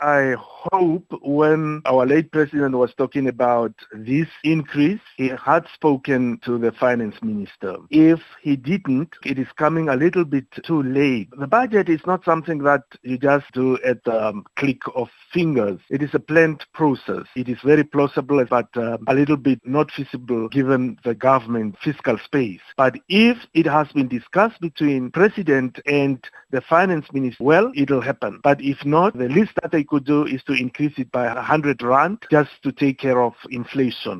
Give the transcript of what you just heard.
I hope when our late president was talking about this increase, he had spoken to the finance minister. If he didn't, it is coming a little bit too late. The budget is not something that you just do at the um, click of fingers. It is a planned process. It is very plausible, but uh, a little bit not feasible given the government fiscal space. But if it has been discussed between president and the finance minister, well, it'll happen. But if not, the least that they could do is to increase it by 100 rand just to take care of inflation.